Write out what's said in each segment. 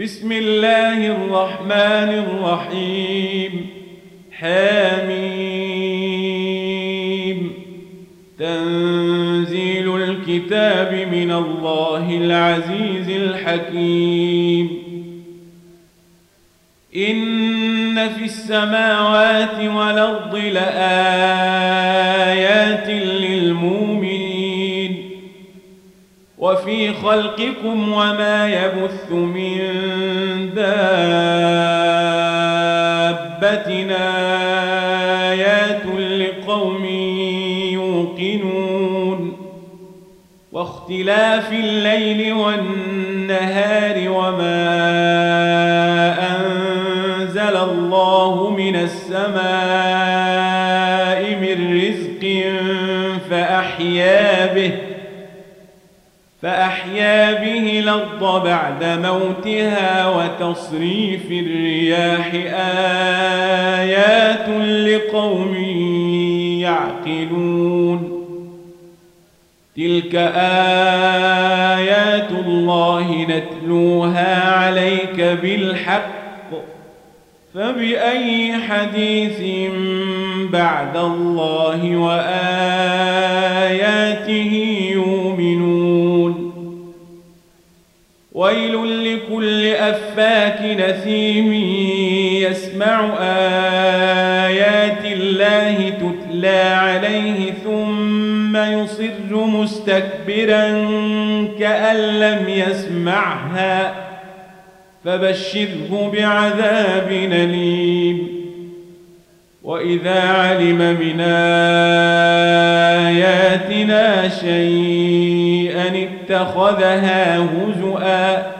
بسم الله الرحمن الرحيم حميم تنزيل الكتاب من الله العزيز الحكيم إن في السماوات والأرض لآيات وفي خلقكم وما يبث من دابة. آيات لقوم يوقنون. واختلاف الليل والنهار وما بعد موتها وتصريف الرياح آيات لقوم يعقلون. تلك آيات الله نتلوها عليك بالحق. فبأي حديث بعد الله وآياته لكل أفاك نثيم يسمع آيات الله تتلى عليه ثم يصر مستكبرا كأن لم يسمعها فبشره بعذاب أليم وإذا علم من آياتنا شيئا اتخذها هزؤا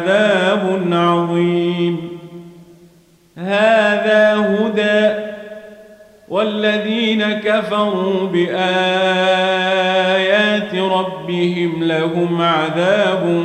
عذاب عظيم. هذا هدى والذين كفروا بآيات ربهم لهم عذاب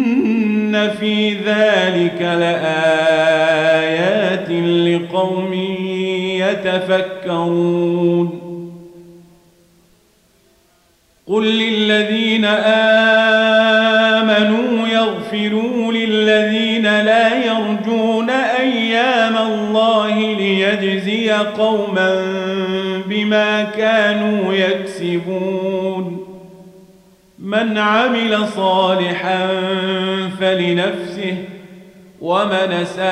في ذلك لآيات لقوم يتفكرون قل للذين آمنوا يغفروا للذين لا يرجون أيام الله ليجزي قوما بما كانوا يكسبون من عمل صالحا فلنفسه ومن ساء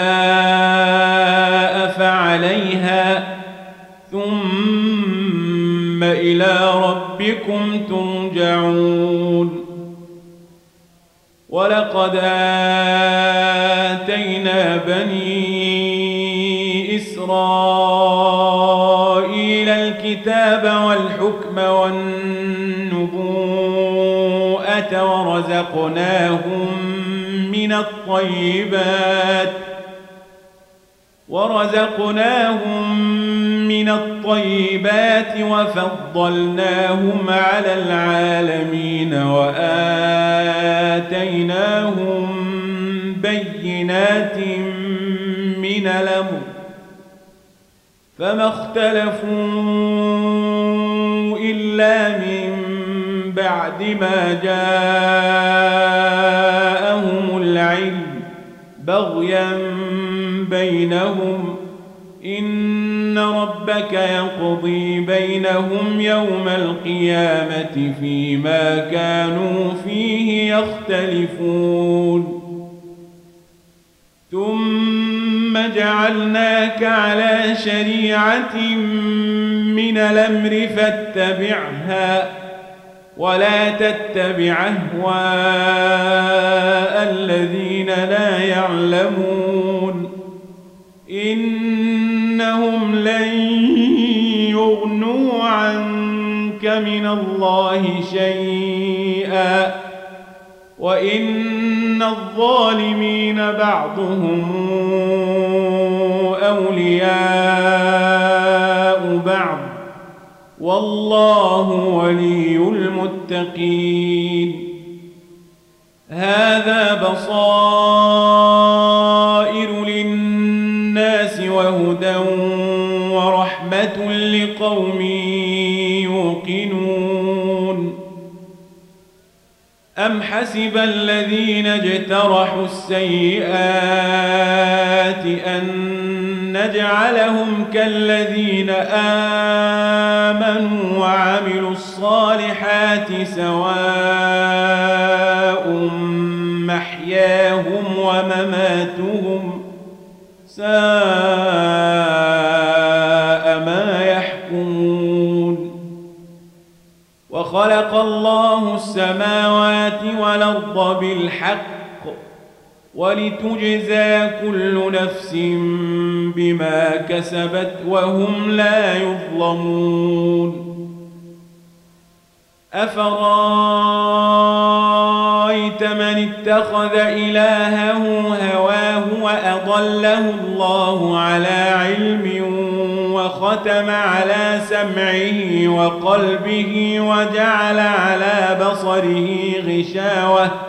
فعليها. ثم إلى ربكم ترجعون. ولقد آتينا بني إسرائيل الكتاب والحكم والنبوءة ورزقناهم من الطيبات ورزقناهم من الطيبات وفضلناهم على العالمين وآتيناهم بينات من الأمر فما اختلفوا إلا من بعد ما جاءهم العلم بغيا بينهم إن ربك يقضي بينهم يوم القيامة فيما كانوا فيه يختلفون. ثم جعلناك على شريعة من الأمر فاتبعها ولا تتبع أهواء الذين لا يعلمون. إنهم لن يغنوا عنك من الله شيئا. وإن الظالمين بعضهم أولياء بعض. والله ولي المتقين. هذا بصائر للناس وهدى ورحمة لقوم يوقنون. أم حسب الذين اجترحوا السيئات أن نجعلهم كالذين آمنوا وعملوا الصالحات سواء محياهم ومماتهم ساء ما يحكمون. وخلق الله السماوات والأرض بالحق ولتجزى كل نفس بما كسبت وهم لا يظلمون. أفرأيت من اتخذ إلهه هواه وأضله الله على علم وختم على سمعه وقلبه وجعل على بصره غشاوةً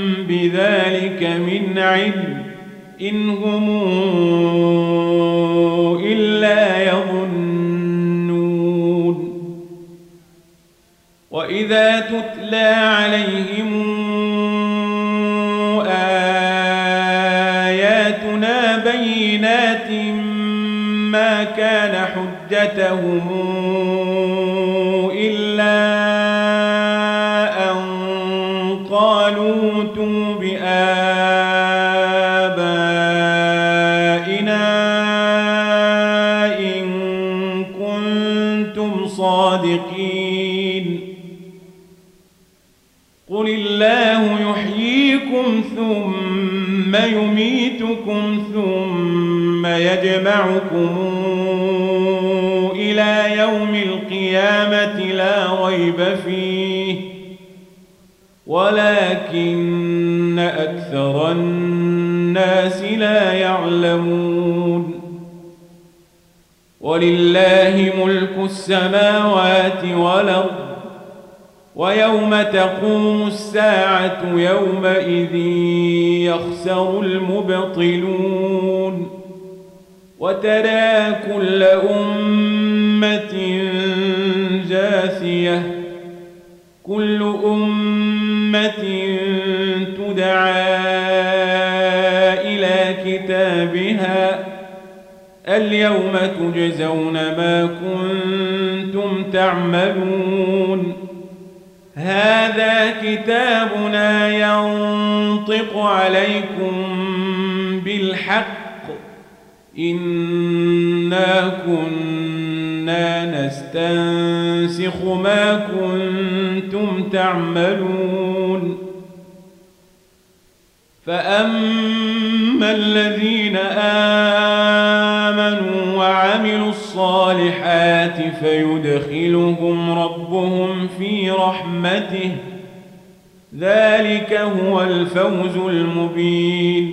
بذلك من علم إن هم إلا يظنون. وإذا تتلى عليهم آياتنا بينات ما كان حجتهم يميتكم ثم يجمعكم إلى يوم القيامة لا ريب فيه. ولكن أكثر الناس لا يعلمون. ولله ملك السماوات والأرض ويوم تقوم الساعة يومئذ يخسر المبطلون وترى كل أمة جاثية كل أمة تدعى إلى كتابها اليوم تجزون ما كنتم تعملون. هذا كتابنا ينطق عليكم بالحق. إنا كنا نستنسخ ما كنتم تعملون. فأما الذين آمنوا الصالحات فيدخلهم ربهم في رحمته. ذلك هو الفوز المبين.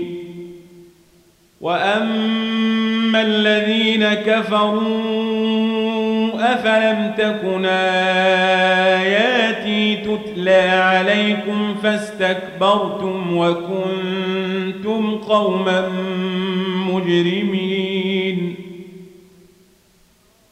وأما الذين كفروا أفلم تكن آياتي تتلى عليكم فاستكبرتم وكنتم قوما مجرمين؟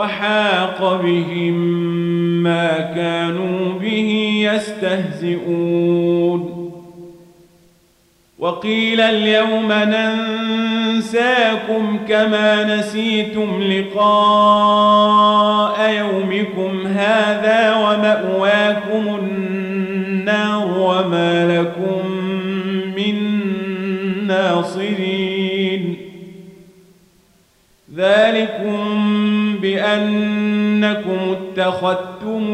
وحاق بهم ما كانوا به يستهزئون. وقيل اليوم ننساكم كما نسيتم لقاء يومكم هذا ومأواكم النار وما لكم من ناصرين. ذلكم بأنكم اتخذتم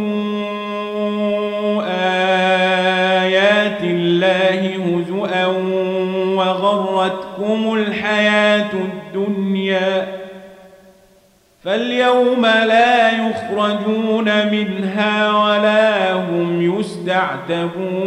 آيات الله هزؤا وغرتكم الحياة الدنيا فاليوم لا يخرجون منها ولا هم يستعتبون